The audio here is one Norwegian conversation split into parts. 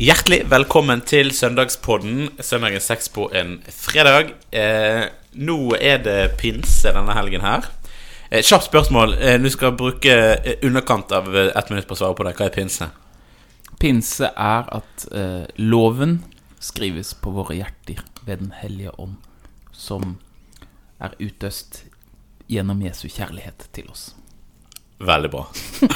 Hjertelig velkommen til Søndagspodden. Søndagen seks på en fredag. Eh, nå er det pinse denne helgen her. Eh, Kjapt spørsmål. Eh, du skal bruke eh, underkant av eh, ett minutt på å svare på det. Hva er pinse? Pinse er at eh, loven skrives på våre hjerter ved Den hellige ånd, som er utøst gjennom Jesu kjærlighet til oss. Veldig bra.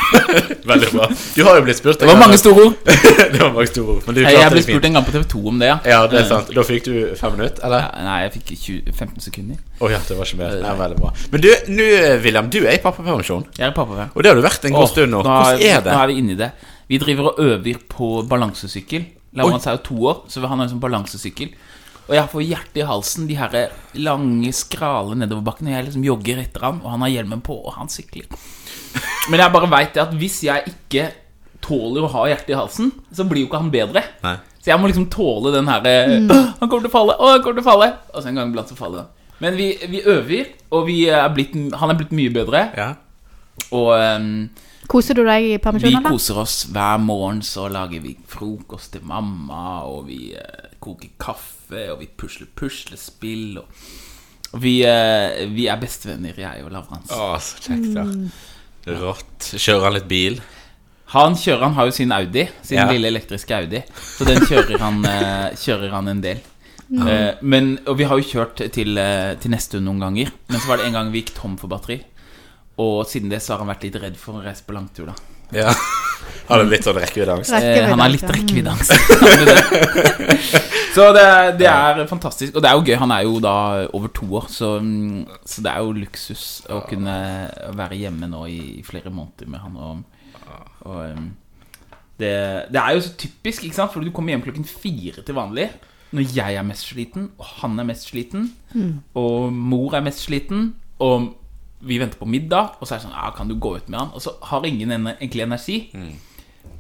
Veldig bra. Du har jo blitt spurt Det var mange store ord! det var mange store ord. Men du Jeg, jeg ble det fint. spurt en gang på TV 2 om det, ja. Ja, det er sant. Da fikk du fem minutter, eller? Ja, Nei, jeg fikk 20, 15 sekunder. Å ja, det var ikke mer. Nei, veldig bra. Men du, nå, William, du er i pappapermisjon. Jeg er pappa. Og det har du vært en god oh, stund nå. Hvordan er det? Nå er vi inne i det. Vi driver og øver på balansesykkel. Laurans er jo to år, så vi har en sånn balansesykkel. Og jeg får hjertet i halsen, de her lange, skrale nedoverbakkene. Jeg liksom jogger etter han, og han har hjelmen på, og han sykler. Men jeg bare veit at hvis jeg ikke tåler å ha hjertet i halsen, så blir jo ikke han bedre. Nei. Så jeg må liksom tåle den her mm. Han kommer til å falle, å, han kommer til å falle. Og så en gang iblant så faller han. Men vi, vi øver, og vi er blitt, han er blitt mye bedre. Ja. Og ehm, Koser du deg i permisjonen, Vi koser oss hver morgen, så lager vi frokost til mamma, og vi eh, koker kaffe, og vi pusler puslespill. Og, og vi, eh, vi er bestevenner, jeg og Lavrans. Å, så kjekt, da. Rått. Kjører han litt bil? Han kjører, han har jo sin Audi, sin Ja. lille elektriske Audi. Så den kjører han, eh, kjører han en del. Eh, men, og vi har jo kjørt til, eh, til Nesttun noen ganger. Men så var det en gang vi gikk tom for batteri. Og siden det så har han vært litt redd for å reise på langtur, da. Ja. Har litt sånn rekkeviddeangst? Eh, han har litt Rekkeviddeangst, så det, det er fantastisk. Og det er jo gøy. Han er jo da over to år, så, mm, så det er jo luksus å kunne være hjemme nå i, i flere måneder med han. Og, og um, det, det er jo så typisk, ikke sant? For du kommer hjem klokken fire til vanlig. Når jeg er mest sliten, og han er mest sliten, og mor er mest sliten, og vi venter på middag, og så er det sånn ja, 'Kan du gå ut med han?' Og så har ingen egentlig energi.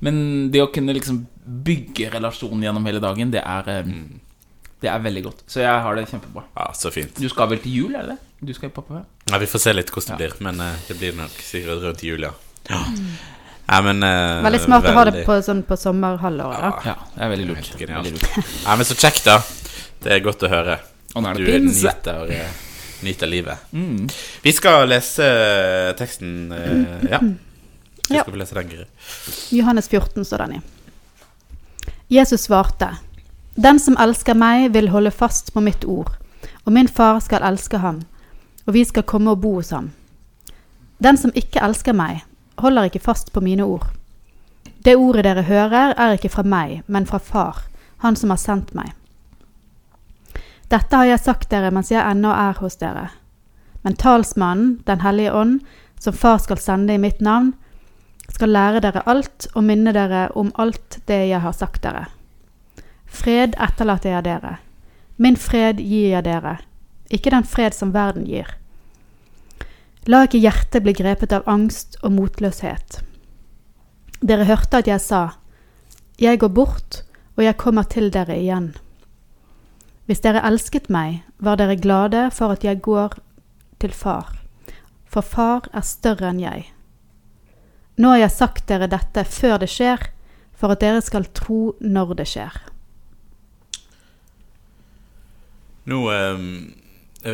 Men det å kunne liksom bygge relasjonen gjennom hele dagen, det er mm. Det er veldig godt. Så jeg har det kjempebra. Ja, så fint. Du skal vel til jul, er det det? Du skal i pappa? Ja, vi får se litt hvordan det blir, men eh, det blir nok sikkert rundt jul, ja. ja. Nei, men uh, Veldig smart å ha det på, sånn på sommerhalvåret. Ja, Ja, det er veldig lurt. Veldig lurt. Nei, men så kjekt, da. Det er godt å høre. Og nå er det Du pinse. Nyter, livet. Mm. Vi skal lese eh, teksten eh, Ja. Vi skal få lese den, Guri. Johannes 14 står den i. Jesus svarte, Den som elsker meg, vil holde fast på mitt ord, og min far skal elske ham, og vi skal komme og bo hos ham. Den som ikke elsker meg, holder ikke fast på mine ord. Det ordet dere hører, er ikke fra meg, men fra Far, Han som har sendt meg. Dette har jeg sagt dere mens jeg ennå er hos dere. Men talsmannen, Den hellige ånd, som Far skal sende i mitt navn, skal lære dere alt og minne dere om alt det jeg har sagt dere. Fred etterlater jeg dere. Min fred gir jeg dere, ikke den fred som verden gir. La ikke hjertet bli grepet av angst og motløshet. Dere hørte at jeg sa, Jeg går bort, og jeg kommer til dere igjen. Hvis dere elsket meg, var dere glade for at jeg går til far, for far er større enn jeg. Nå har jeg sagt dere dette før det skjer, for at dere skal tro når det skjer. Nå eh,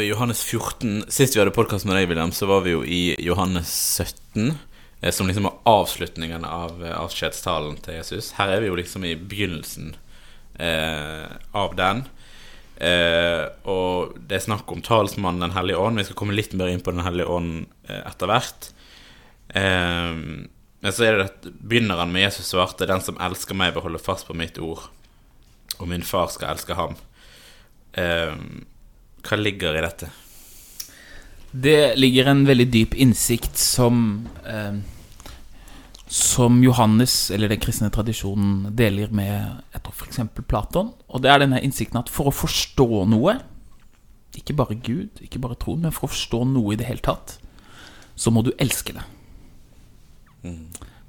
Johannes 14. Sist vi hadde podkast med deg, William, så var vi jo i Johannes 17. eh, Som liksom var avslutningen av eh, avskjedstalen til Jesus. Her er vi jo liksom i begynnelsen eh, av den. Eh, og det er snakk om talsmannen Den hellige ånd. Vi skal komme litt mer inn på Den hellige ånd eh, etter hvert. Eh, men så er det at begynner han med Jesus svarte, 'Den som elsker meg, vil holde fast på mitt ord', og min far skal elske ham. Eh, hva ligger i dette? Det ligger en veldig dyp innsikt som eh, Som Johannes, eller den kristne tradisjonen, deler med jeg tror f.eks. Platon. Og det er denne innsikten at for å forstå noe, ikke bare Gud, ikke bare troen, men for å forstå noe i det hele tatt, så må du elske det.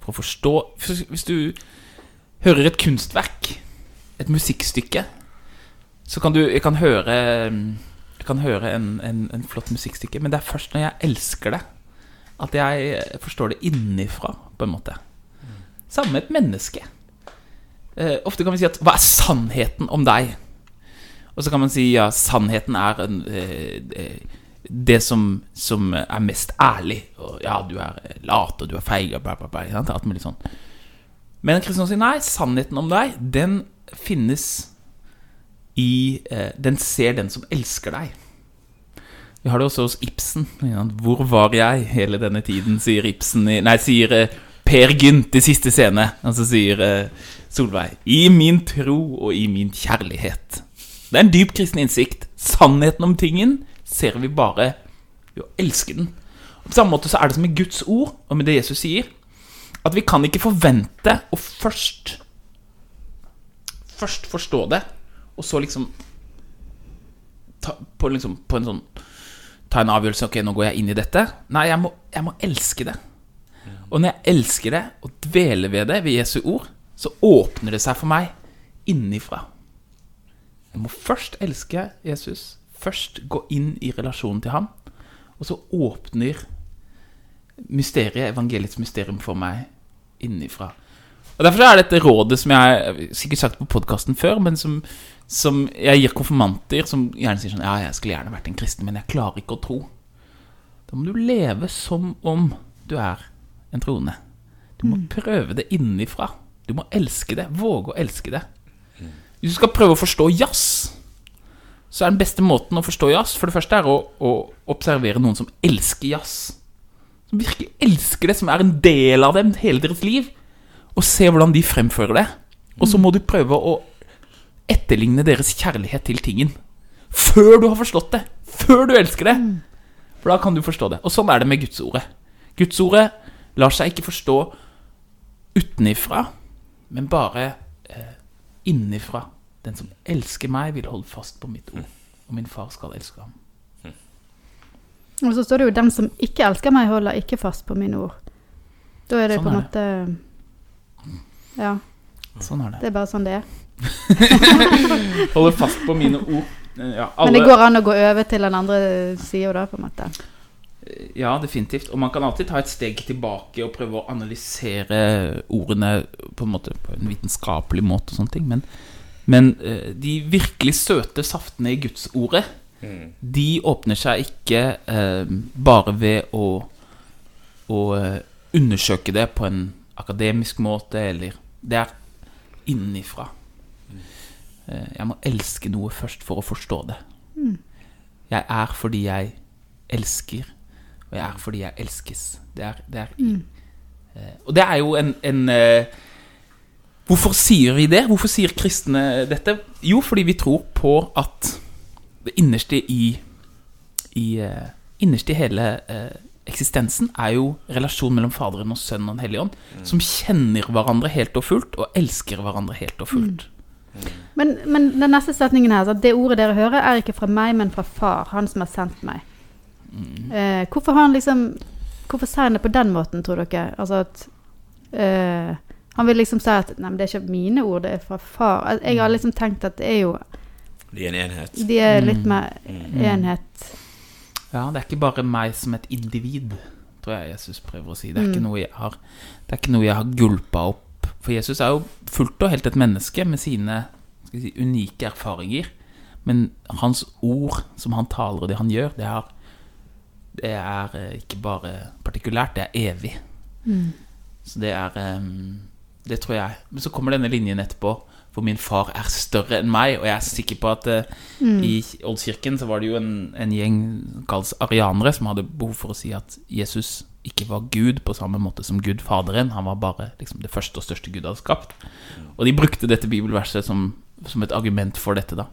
For å forstå Hvis du hører et kunstverk, et musikkstykke, så kan du Jeg kan høre Jeg kan høre en, en, en flott musikkstykke, men det er først når jeg elsker det, at jeg forstår det innifra, på en måte. Samme med et menneske. eh, Ofte kan vi si at Hva er sannheten om deg? Og så kan man si ja, sannheten er en, eh, eh, det som, som er mest ærlig. Og ja, du er lat, og du er feig, og bla, bla, bla. Alt mulig sånn. Men en kristen sier nei, sannheten om deg, den finnes i eh, Den ser den som elsker deg. Vi har det også hos Ibsen. Hvor var jeg hele denne tiden, sier Ibsen i, Nei, sier eh, Per Gynt i siste scene. Og så sier eh, Solveig I min tro og i min kjærlighet. Det er en dyp kristen innsikt. Sannheten om tingen ser vi bare ved å elske den. Og På samme måte så er det som med Guds ord og med det Jesus sier, at vi kan ikke forvente å først Først forstå det, og så liksom ta, på, liksom, på en sånn Ta en avgjørelse. Ok, nå går jeg inn i dette. Nei, jeg må, jeg må elske det. Og når jeg elsker det og dveler ved det, ved Jesu ord, så åpner det seg for meg innifra. Jeg må først elske Jesus, først gå inn i relasjonen til ham, og så åpner mysteriet, evangeliets mysterium for meg innifra. Og Derfor er dette rådet som jeg sikkert sagt på podkasten før, men som, som jeg gir konfirmanter som gjerne sier sånn Ja, jeg skulle gjerne vært en kristen, men jeg klarer ikke å tro. Da må du leve som om du er en troende. Du må prøve det innifra. Du må elske det. Våge å elske det. Hvis du skal prøve å forstå jazz, så er den beste måten å forstå jazz For det første er å, å observere noen som elsker jazz. Som virkelig elsker det, som er en del av dem hele deres liv. Og se hvordan de fremfører det. Og så må du prøve å etterligne deres kjærlighet til tingen. Før du har forstått det. Før du elsker det. For da kan du forstå det. Og sånn er det med Gudsordet. Gudsordet lar seg ikke forstå utenifra, men bare eh, innifra. Den som elsker meg, vil holde fast på mitt ord. Og min far skal elske ham. Og så står det jo 'Den som ikke elsker meg, holder ikke fast på mine ord'. Da er det Sånn på en måte Ja. Sånn er det. Det er bare sånn det er. Holde fast på mine ord. Eh, Ja, Men det går an å gå over til den andre sida da, på en måte. Ja, definitivt. Og man kan alltid ta et steg tilbake og prøve å analysere ordene på en måte på en vitenskapelig måte og sånne ting. Men, men eh, de virkelig søte saftene i Gudsordet, de åpner seg ikke eh, bare ved å, å eh, undersøke det på en akademisk måte, eller Det er innenfra. Eh, jeg må elske noe først for å forstå det. Jeg er fordi jeg elsker, og jeg er fordi jeg elskes. Det er, det er eh, Og det er jo en, en eh, Hvorfor sier vi det? Hvorfor sier kristne dette? Jo, fordi vi tror på at det innerste i, i Innerst i hele eksistensen er jo relasjonen mellom Faderen og Sønnen og Den hellige ånd, som kjenner hverandre helt og fullt, og elsker hverandre helt og fullt. Men, men den neste setningen her, så det ordet dere hører, er ikke fra meg, men fra Far, han som har sendt meg. Eh, hvorfor har han liksom Hvorfor sier han det på den måten, tror dere? Altså at eh, Han vil liksom si at Nei, men det er ikke mine ord, det er fra Far. Jeg har liksom tenkt at det er jo De er en enhet. De er litt mer enhet. Ja, det er ikke bare meg som et individ, tror jeg Jesus prøver å si. Det er, ikke, noe jeg har, det er ikke noe jeg har gulpa opp. For Jesus er jo fullt og helt et menneske med sine si, unike erfaringer. Men hans ord, som han taler, og det han gjør, det er, det er eh, ikke bare partikulært, det er evig. Så det er eh, Det tror jeg. Men så kommer denne linjen etterpå. For min far er større enn meg, og jeg er sikker på at mm. i Oldkirken så var det jo en, en gjeng kalt arianere som hadde behov for å si at Jesus ikke var Gud på samme måte som Gud Faderen. Han var bare liksom, det første og største Gud hadde skapt. Og de brukte dette bibelverset som, som et argument for dette, da.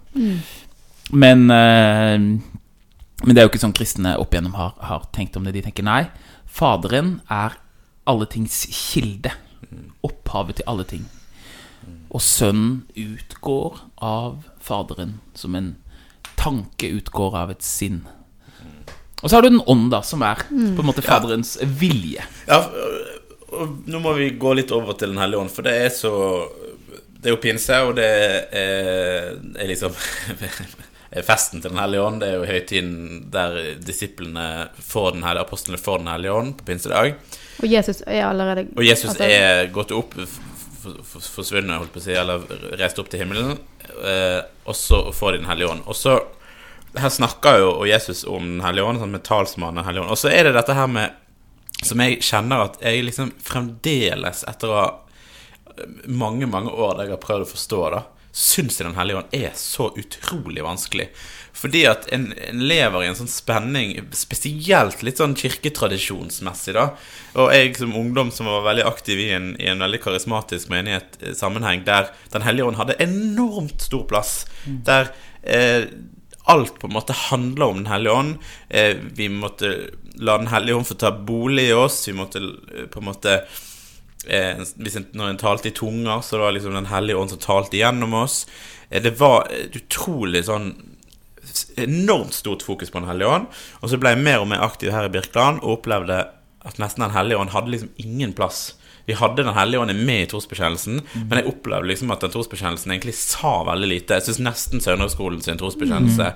Men, eh, men det er jo ikke sånn kristne opp igjennom har, har tenkt om det. De tenker nei, Faderen er alle tings kilde. Opphavet til alle ting. Og Sønnen utgår av Faderen som en tanke utgår av et sinn. Og så har du Den ånd, da, som er på en måte Faderens vilje. Ja, nå må vi gå litt over til Den hellige ånd, for det er så Det er jo pinse, og det er, er liksom festen til Den hellige ånd. Det er jo høytiden der disiplene får Den hellige apostlene får Den hellige ånd på pinsedag. Og Jesus er allerede Og Jesus altså, er gått opp forsvunnet, holdt på å si, eller reist opp til himmelen. Eh, og så får de Den hellige ånd. Og så Her snakker jo Jesus om Den hellige ånd, sånn med talsmannen Den hellige ånd. Og så er det dette her med Som jeg kjenner at jeg liksom fremdeles, etter å ha mange, mange år der jeg har prøvd å forstå da syns jeg Den hellige ånd er så utrolig vanskelig. Fordi at en, en lever i en sånn spenning, spesielt litt sånn kirketradisjonsmessig, da. Og jeg som ungdom som var veldig aktiv i en, i en veldig karismatisk menighet eh, sammenheng, der Den hellige ånd hadde enormt stor plass. Der eh, alt på en måte handler om Den hellige ånd. Eh, vi måtte la Den hellige ånd få ta bolig i oss. Vi måtte eh, på en måte eh, en, Når en talte i tunger, så var det liksom Den hellige ånd som talte igjennom oss. Eh, det var et utrolig sånn enormt stort fokus på Den hellige ånd. Og så ble jeg mer og mer aktiv her i Birkeland og opplevde at nesten Den hellige ånd hadde liksom ingen plass. Vi hadde Den hellige ånd med i trosbekjennelsen, men jeg opplevde liksom at den trosbekjennelsen egentlig sa veldig lite. Jeg syns nesten Søndagsskolen sin trosbekjennelse,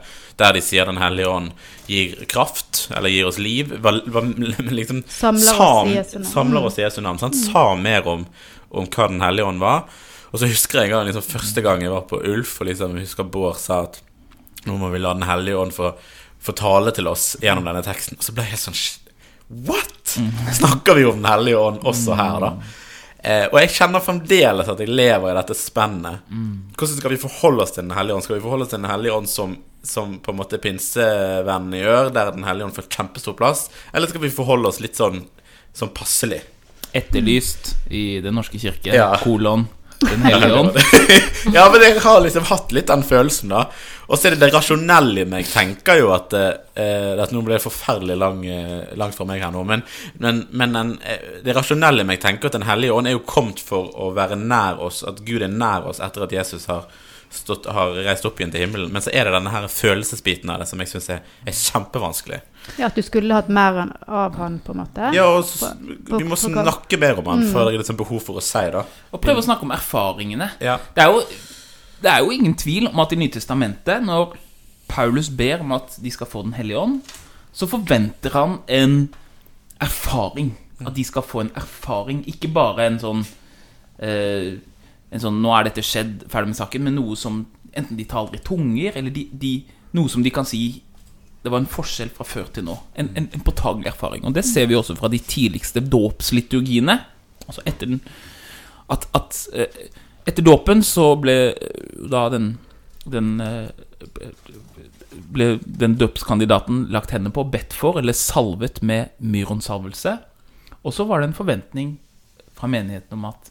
der de sier Den hellige ånd gir kraft, eller gir oss liv, var, var liksom Samler sa, oss i Jesu navn. Samler oss i Jesu navn. Sant? Sa mer om, om hva Den hellige ånd var. Og så husker jeg en gang, liksom, første gang jeg var på Ulf, og liksom, jeg husker Bård sa at nå må vi la Den hellige ånd få, få tale til oss gjennom denne teksten. Og så ble jeg sånn "Shit, Snakker vi om Den hellige ånd også her, da? Eh, og jeg kjenner fremdeles at jeg lever i dette spennet. Hvordan skal vi forholde oss til Den hellige ånd? Skal vi forholde oss til Den hellige ånd som, som på en måte pinsevennene gjør, der Den hellige ånd får kjempestor plass? Eller skal vi forholde oss litt sånn, sånn passelig? Etterlyst i Den norske kirke. Ja. Kolon Den hellige ånd. ja, men jeg har liksom hatt litt den følelsen, da. Og så er det det rasjonelle i meg tenker jo at eh, at Nå ble det forferdelig lang, eh, langt fra meg her nå, men, men, men den, eh, det rasjonelle i meg tenker at Den hellige ånd er jo kommet for å være nær oss, at Gud er nær oss etter at Jesus har, stått, har reist opp igjen til himmelen. Men så er det denne her følelsesbiten av det som jeg syns er, er kjempevanskelig. Ja, at du skulle hatt mer av han, på en måte. Ja, og så, på- Vi må snakke mer om han For det er liksom behov for å si det. Og prøve å snakke om erfaringene. Ja. Det er, jo, det er jo ingen tvil om at i Nytestamentet, når Paulus ber om at de skal få Den hellige ånd, så forventer han en erfaring. At de skal få en erfaring, ikke bare en sånn eh, En sånn 'nå er dette skjedd, ferdig med saken', men noe som enten de taler i tunger, eller de, de, noe som de kan si det var en forskjell fra før til nå. En, en, en påtagelig erfaring. Og det ser vi også fra de tidligste dåpsliturgiene. Altså etter den At, at eh, etter dåpen så ble eh, da den den eh, ble den døpskandidaten lagt hendene på, bedt for, eller salvet med myronsalvelse. Og så var det en forventning fra menigheten om at,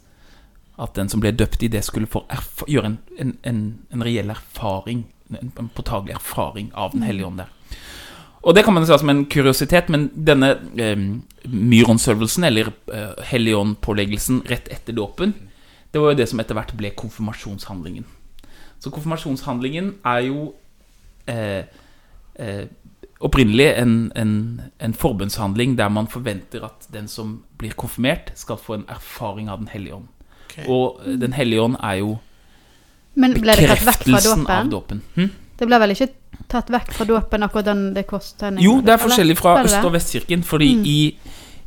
at den som ble døpt i det, skulle få gjøre en, en, en, en reell erfaring, en, en påtagelig erfaring av Den hellige ånd der. Og det kan man si som en kuriositet, men denne eh, myronsølvelsen, eller eh, helligåndpåleggelsen rett etter dåpen, det var jo det som etter hvert ble konfirmasjonshandlingen. Så konfirmasjonshandlingen er jo eh, eh, opprinnelig en, en, en forbundshandling der man forventer at den som blir konfirmert, skal få en erfaring av Den hellige ånd. Og eh, Den hellige ånd er jo Men ble det tatt vekk fra bekreftelsen av dåpen? dåpen. Hm? Det ble vel ikke tatt vekk fra dåpen, akkurat den det kostet? Jo, det er forskjellig fra Øst- og? Vestkirken. Fordi Mm. i,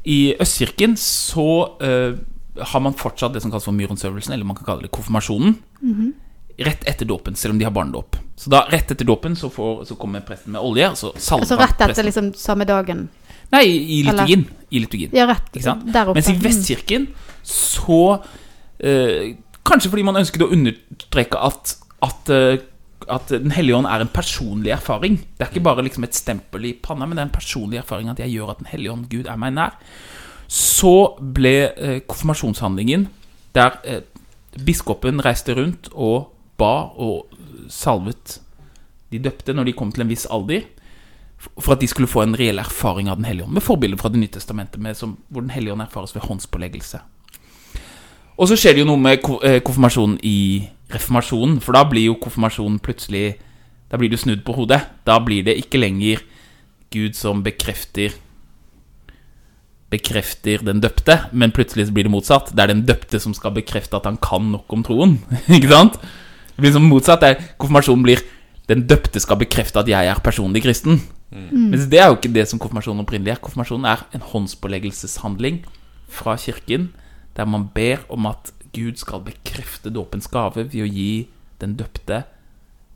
i Østkirken så uh, har man fortsatt det som kalles for myronsøvelsen, eller man kan kalle det konfirmasjonen. Mhm. Rett etter dåpen, selv om de har barnedåp. Så da rett etter dåpen så, får, så kommer presten med olje, og så salver Altså rett etter liksom samme dagen? Nei, i liturgien. I liturgien. Ja, rett der oppe. Mens i Mm. Vestkirken så Kanskje fordi man ønsket å understreke at, at, eh, at Den hellige ånd er en personlig erfaring. Det er ikke bare liksom et stempel i panna, men det er en personlig erfaring at jeg gjør at Den hellige ånd, Gud, er meg nær. Så ble eh, konfirmasjonshandlingen der eh, biskopen reiste rundt og ba og salvet de døpte når de kom til en viss alder, for at de skulle få en reell erfaring av Den hellige ånd. Med forbilder fra Det nye testamentet, med som, hvor Den hellige ånd erfares ved håndspåleggelse. Og så skjer det jo noe med eh, konfirmasjonen i reformasjonen, for da blir jo konfirmasjonen plutselig Da blir det snudd på hodet. Da blir det ikke lenger Gud som bekrefter Bekrefter den døpte, men plutselig så blir det motsatt. Det er den døpte som skal bekrefte at han kan nok om troen. Ikke sant? Det blir som motsatt. Er, konfirmasjonen blir den døpte skal bekrefte at jeg er personlig kristen. Mens det er jo ikke det som konfirmasjonen opprinnelig er. Konfirmasjonen er en håndspåleggelseshandling fra kirken, der man ber om at Gud skal bekrefte dåpens gave ved å gi den døpte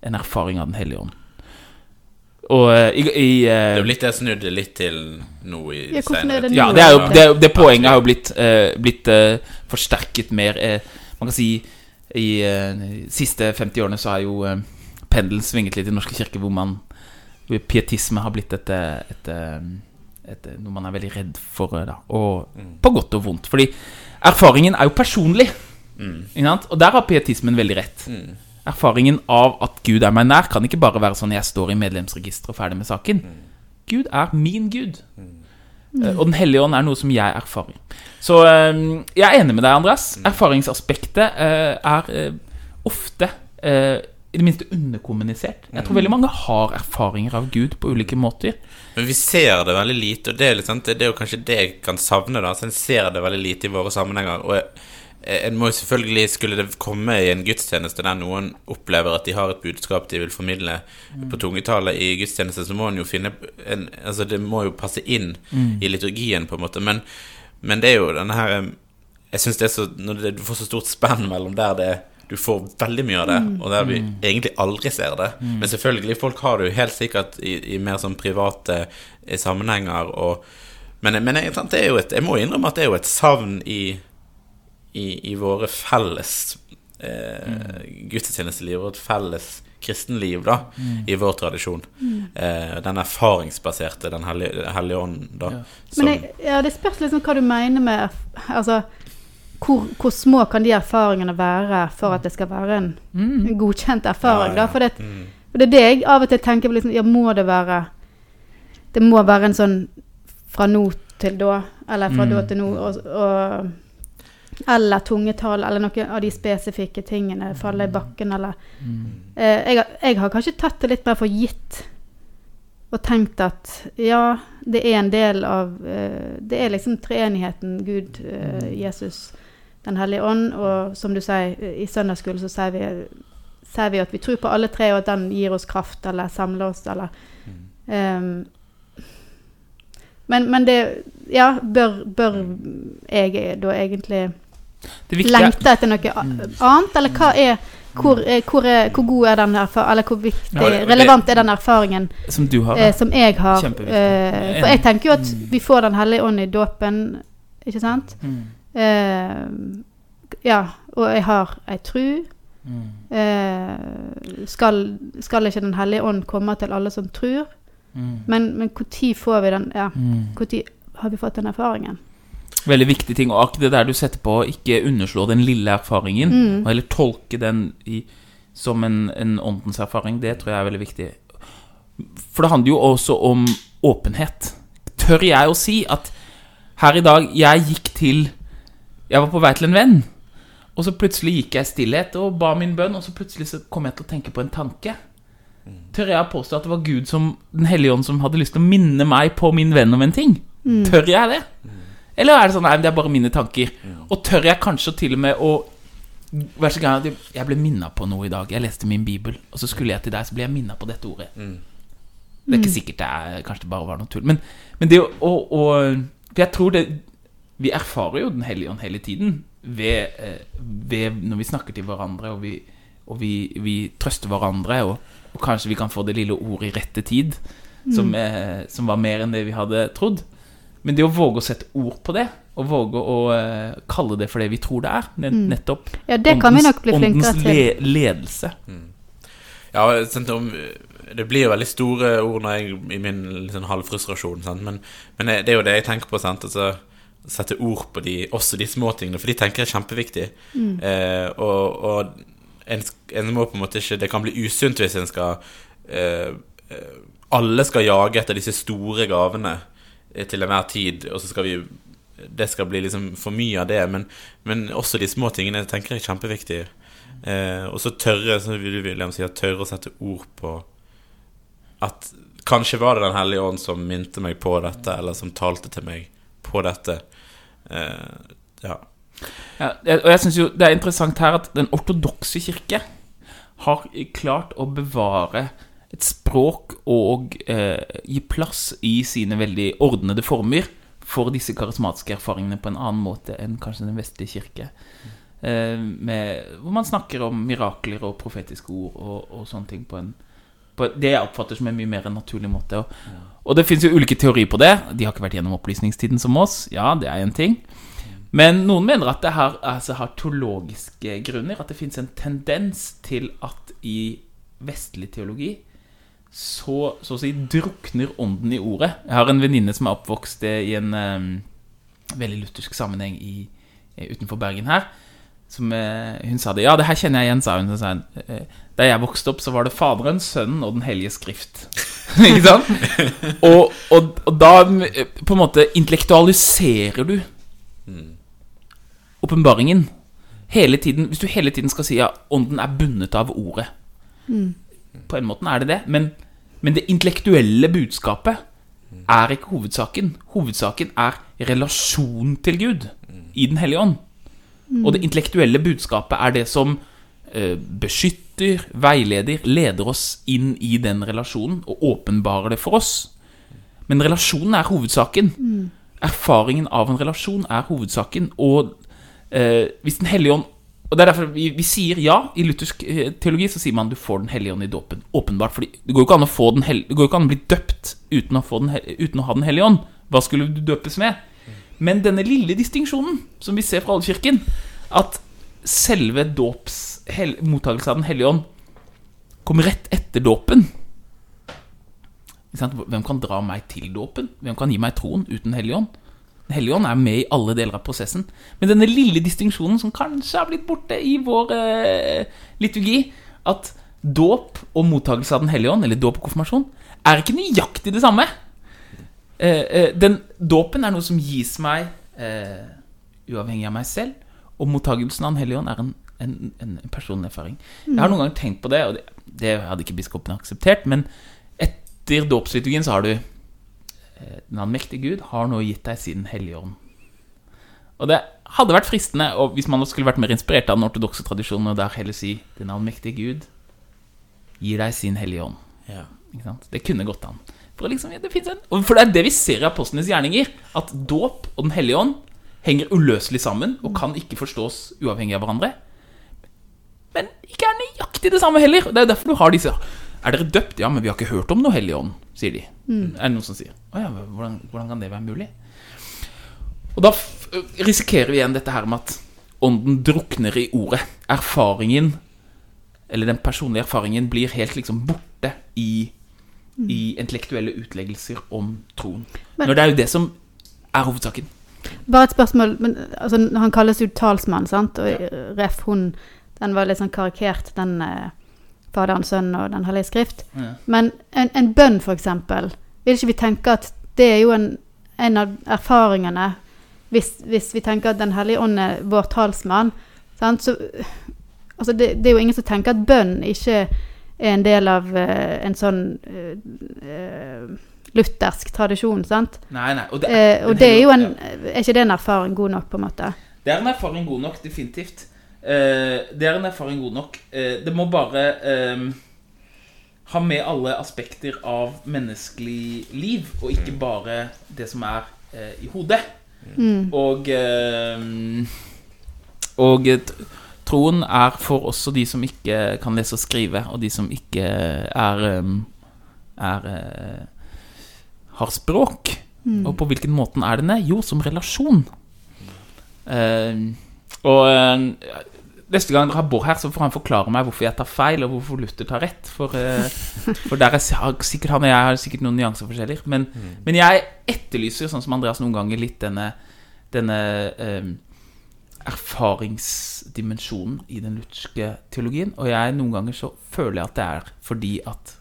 en erfaring av Den hellige ånd. Og eh, i, i eh, Det er jo blitt det snudde litt til nå i Ja, senere er tid. Ja, det, er jo, det, det poenget har jo blitt, uh, blitt uh, forsterket mer Uh, Man kan si i de siste 50 årene så har jo pendelen svinget litt i Norske kirke, hvor man hvor pietisme har blitt et, et, et, et, noe man er veldig redd for, da. Og på godt og vondt. Fordi erfaringen er jo personlig. Mm. Og der har pietismen veldig rett. Erfaringen av at Gud er meg nær, kan ikke bare være sånn jeg står i medlemsregisteret og ferdig med saken. Gud er min Gud. Eh, Og Den hellige ånd er noe som jeg erfarer. Så eh, jeg er enig med deg, Andreas. Erfaringsaspektet eh, er eh, ofte eh, i det minste underkommunisert. Jeg tror veldig mange har erfaringer av Gud på ulike måter. Men vi ser det veldig lite, og det er, sant, det er jo kanskje det jeg kan savne. da Så En ser det veldig lite i våre sammenhenger. Og en må jo selvfølgelig, Skulle det komme i en gudstjeneste der noen opplever at de har et budskap de vil formidle på tungetale i gudstjeneste, så må en jo finne en, Altså Det må jo passe inn i liturgien, på en måte. Men, men det er jo denne her Jeg syns det er så Når det, du får så stort spenn mellom der det er du får veldig mye av det, og der vi egentlig aldri ser det. Men selvfølgelig, folk har det jo helt sikkert i, i mer sånn private eh, sammenhenger. Og, men men jeg, et, jeg må innrømme at det er jo et savn i, i, i våre felles eh, gudstjenesteliv og et felles kristenliv, da, i vår tradisjon. Eh, den erfaringsbaserte, Den hellige, ånd, da. som- Men jeg, ja, det spørs liksom hva du mener med Altså, hvor, hvor små kan de erfaringene være for at det skal være en, en godkjent erfaring? Ja, ja. Da? For, det, for det er det jeg av og til tenker på. Liksom, ja, må det være Det må være en sånn fra nå til da, eller fra da til nå, og, og eller tungetall, eller noen av de spesifikke tingene falle i bakken, eller eh, jeg, har- jeg har kanskje tatt det litt mer for gitt og tenkt at ja, det er en del av eh, Det er liksom treenigheten Gud, eh, Jesus, Den hellige ånd, og som du sier, i søndagsskolen så sier vi, sier vi at vi tror på alle tre, og at den gir oss kraft, eller samler oss, eller um, men, men det Ja, bør, bør jeg da egentlig lengte etter noe annet, eller hva er hvor, hvor, er, hvor god er den erfaringen, eller hvor viktig, Ja, det- relevant er den erfaringen som du har. eh, som jeg har. Eh, for jeg tenker jo at vi får Den hellige ånd i dåpen, ikke sant? Mm. Eh, ja, og jeg har ei tru. Mm. Eh, skal, skal ikke Den hellige ånd komme til alle som tror? Mm. Men når får vi den Ja, Mm. når har vi fått den erfaringen? Veldig viktig ting. Og det der du setter på, å ikke underslå den lille erfaringen, Mm. og heller tolke den i, som en, en åndens erfaring, det tror jeg er veldig viktig. For det handler jo også om åpenhet. Tør jeg å si at her i dag Jeg gikk til Jeg var på vei til en venn, og så plutselig gikk jeg i stillhet og ba min bønn, og så plutselig så kom jeg til å tenke på en tanke. Tør jeg å påstå at det var Gud som Den hellige ånd som hadde lyst til å minne meg på min venn om en ting? Tør jeg det? Eller er det sånn Nei, det er bare mine tanker. Og tør jeg kanskje til og med å Vær så god, jeg ble minna på noe i dag. Jeg leste min bibel, og så skulle jeg til deg, så ble jeg minna på dette ordet. Det er ikke sikkert det er Kanskje det bare var noe tull. Men, men det å å- å- For jeg tror det Vi erfarer jo Den hellige ånd hele tiden ved, eh, ved når vi snakker til hverandre, og vi, og vi, vi trøster hverandre, og, og kanskje vi kan få det lille ordet i rette tid, som, eh, som var mer enn det vi hadde trodd. Men det å våge å sette ord på det, og våge å eh, kalle det for det vi tror det er, ne- nettopp Ja, det kan vi nok bli flinkere åndens til. le ledelse. Ja, sant, det blir jo veldig store ord når jeg, i min litt sånn halvfrustrasjon, sant? Men, men det er jo det jeg tenker på. Sant? Altså, sette ord på de, også de små tingene, for de tenker jeg er kjempeviktig. Eh, og og en, en må på en måte ikke Det kan bli usunt hvis en skal eh, eh, Alle skal jage etter disse store gavene eh, til enhver tid, og så skal vi det skal bli liksom for mye av det, men, men også de små tingene tenker jeg er kjempeviktige. Eh, og så tørre, som William sier, tørre å sette ord på at kanskje var det Den hellige ånd som minte meg på dette, eller som talte til meg på dette. Eh, ja. Ja, og jeg synes jo det er interessant her at den ortodokse kirke har klart å bevare et språk og eh, gi plass i sine veldig ordnede former for disse karismatiske erfaringene på en annen måte enn kanskje den vestlige kirke. eh, med, hvor man snakker om mirakler og profetiske ord og, og sånne ting på en på det jeg oppfatter som en mye mer naturlig måte. Og, og det fins jo ulike teorier på det. De har ikke vært gjennom opplysningstiden som oss. Ja, det er en ting. Men noen mener at det har, altså, har teologiske grunner. At det fins en tendens til at i vestlig teologi så, så å si drukner ånden i ordet. Jeg har en venninne som er oppvokst eh, i en um, veldig luthersk sammenheng i, eh, utenfor Bergen her. Som, eh, hun sa det. Ja, det her kjenner jeg igjen, sa hun. Så sa hun eh, da jeg vokste opp, så var det Faderen, Sønnen og Den hellige skrift. ikke sant? Og, og, og da eh, på en måte intellektualiserer du åpenbaringen. Hele tiden, hvis du hele tiden skal si ja, ånden er bundet av ordet. På en måte er det det. Men, men det intellektuelle budskapet er ikke hovedsaken. Hovedsaken er relasjon til Gud i Den hellige ånd. Og det intellektuelle budskapet er det som eh, beskytter, veileder, leder oss inn i den relasjonen og åpenbarer det for oss. Men relasjonen er hovedsaken. Erfaringen av en relasjon er hovedsaken. Og eh, hvis Den hellige ånd Og det er derfor vi, vi sier ja. I luthersk eh, teologi så sier man du får Den hellige ånd i dåpen. Åpenbart. fordi det går jo ikke an å bli døpt uten å, få den, uten å ha Den hellige ånd. Hva skulle du døpes med? Men denne lille distinksjonen som vi ser fra Allkirken, at selve dåps hel, mottakelse av Den hellige ånd kommer rett etter dåpen? Hvem kan dra meg til dåpen? Hvem kan gi meg troen uten hellige ånd? Den hellige ånd er med i alle deler av prosessen. Men denne lille distinksjonen som kanskje har blitt borte i vår eh, liturgi, at dåp og mottakelse av Den hellige ånd, eller dåp og konfirmasjon, er ikke nøyaktig det samme. Eh, eh, den Dåpen er noe som gis meg eh, uavhengig av meg selv, og mottagelsen av Den hellige ånd er en, en, en personlig erfaring. Jeg har noen ganger tenkt på det, og det, det hadde ikke biskopen akseptert, men etter dåpsliturgien så har du Den allmektige Gud har nå gitt deg sin hellige ånd. Og det hadde vært fristende og hvis man skulle vært mer inspirert av den ortodokse tradisjonen, og der heller si Den allmektige Gud gir deg sin hellige ånd. Ja. Det kunne gått an. For, liksom, det en, for det er det vi ser i apostlenes gjerninger. At dåp og Den hellige ånd henger uløselig sammen og kan ikke forstås uavhengig av hverandre. Men ikke er nøyaktig det samme heller. Det er derfor du har disse Er dere døpt? Ja, men vi har ikke hørt om noe hellig ånd, sier de. Er det noen som sier. Å ja, hvordan, hvordan kan det være mulig? Og da risikerer vi igjen dette her med at ånden drukner i ordet. Erfaringen, eller den personlige erfaringen, blir helt liksom borte i, i intellektuelle utleggelser om troen. Men- Når det er jo det som er hovedsaken. Bare et spørsmål. Men, altså, han kalles jo talsmann, sant? Og ref. hun Den var litt sånn karikert, den eh, Faderen, Sønnen og Den hellige skrift. Ja. Men en, en bønn, for eksempel, vil ikke vi tenke at det er jo en, en av erfaringene hvis, hvis vi tenker at Den hellige ånd er vår talsmann, sant? så Altså, det, det er jo ingen som tenker at bønn ikke er en del av eh, en sånn eh, eh, luthersk tradisjon, sant? Nei, nei. Og det, Eh, og det er jo en. Er ikke det en erfaring god nok, på en måte? Det er en erfaring god nok, definitivt. Eh, det er en erfaring god nok. Eh, det må bare eh, ha med alle aspekter av menneskelig liv, og ikke bare det som er eh, i hodet. Og eh, Og eh, t- troen er for også de som ikke kan lese og skrive, og de som ikke er eh, Er eh, har språk. Og på hvilken måte er den det? Jo, som relasjon. Uh, og uh, neste gang dere har Bård her, så får han forklare meg hvorfor jeg tar feil, og hvorfor Luther tar rett. For, uh, for der er sikkert han og jeg har sikkert noen nyanseforskjeller. Men, men jeg etterlyser, sånn som Andreas noen ganger, litt denne, denne erfaringsdimensjonen i den lutherske teologien. Og jeg noen ganger så føler jeg at det er fordi at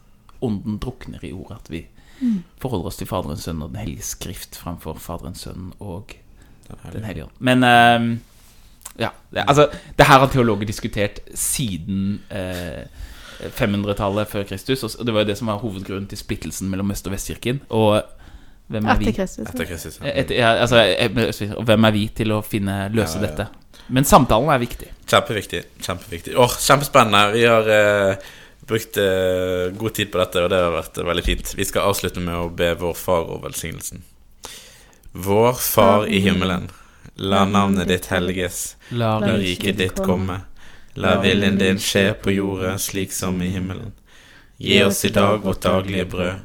ånden drukner i ordet. At vi forholder oss til Faderens sønn og Den hellige skrift framfor Faderens sønn og Den hellige ånd. Men eh, ja, det, altså, det her har teologer diskutert siden uh, 500-tallet før Kristus. Og det var jo det som var hovedgrunnen til splittelsen mellom Øst- og Vestkirken. Og hvem er vi? Etter Kristus. Etter Kristus. ja. Et, ja, altså, eh, hvem er vi til å finne, løse Ja, ja. dette? Men samtalen er viktig. Kjempeviktig. kjempeviktig Åh, Kjempespennende. Vi har eh, brukt eh, god tid på dette, og det har vært veldig fint. Vi skal avslutte med å be vår far over velsignelsen. Vår Far i himmelen. La navnet ditt helliges. La La riket ditt komme. La viljen din skje på jorda slik som i himmelen. Gi oss i dag vårt daglige brød,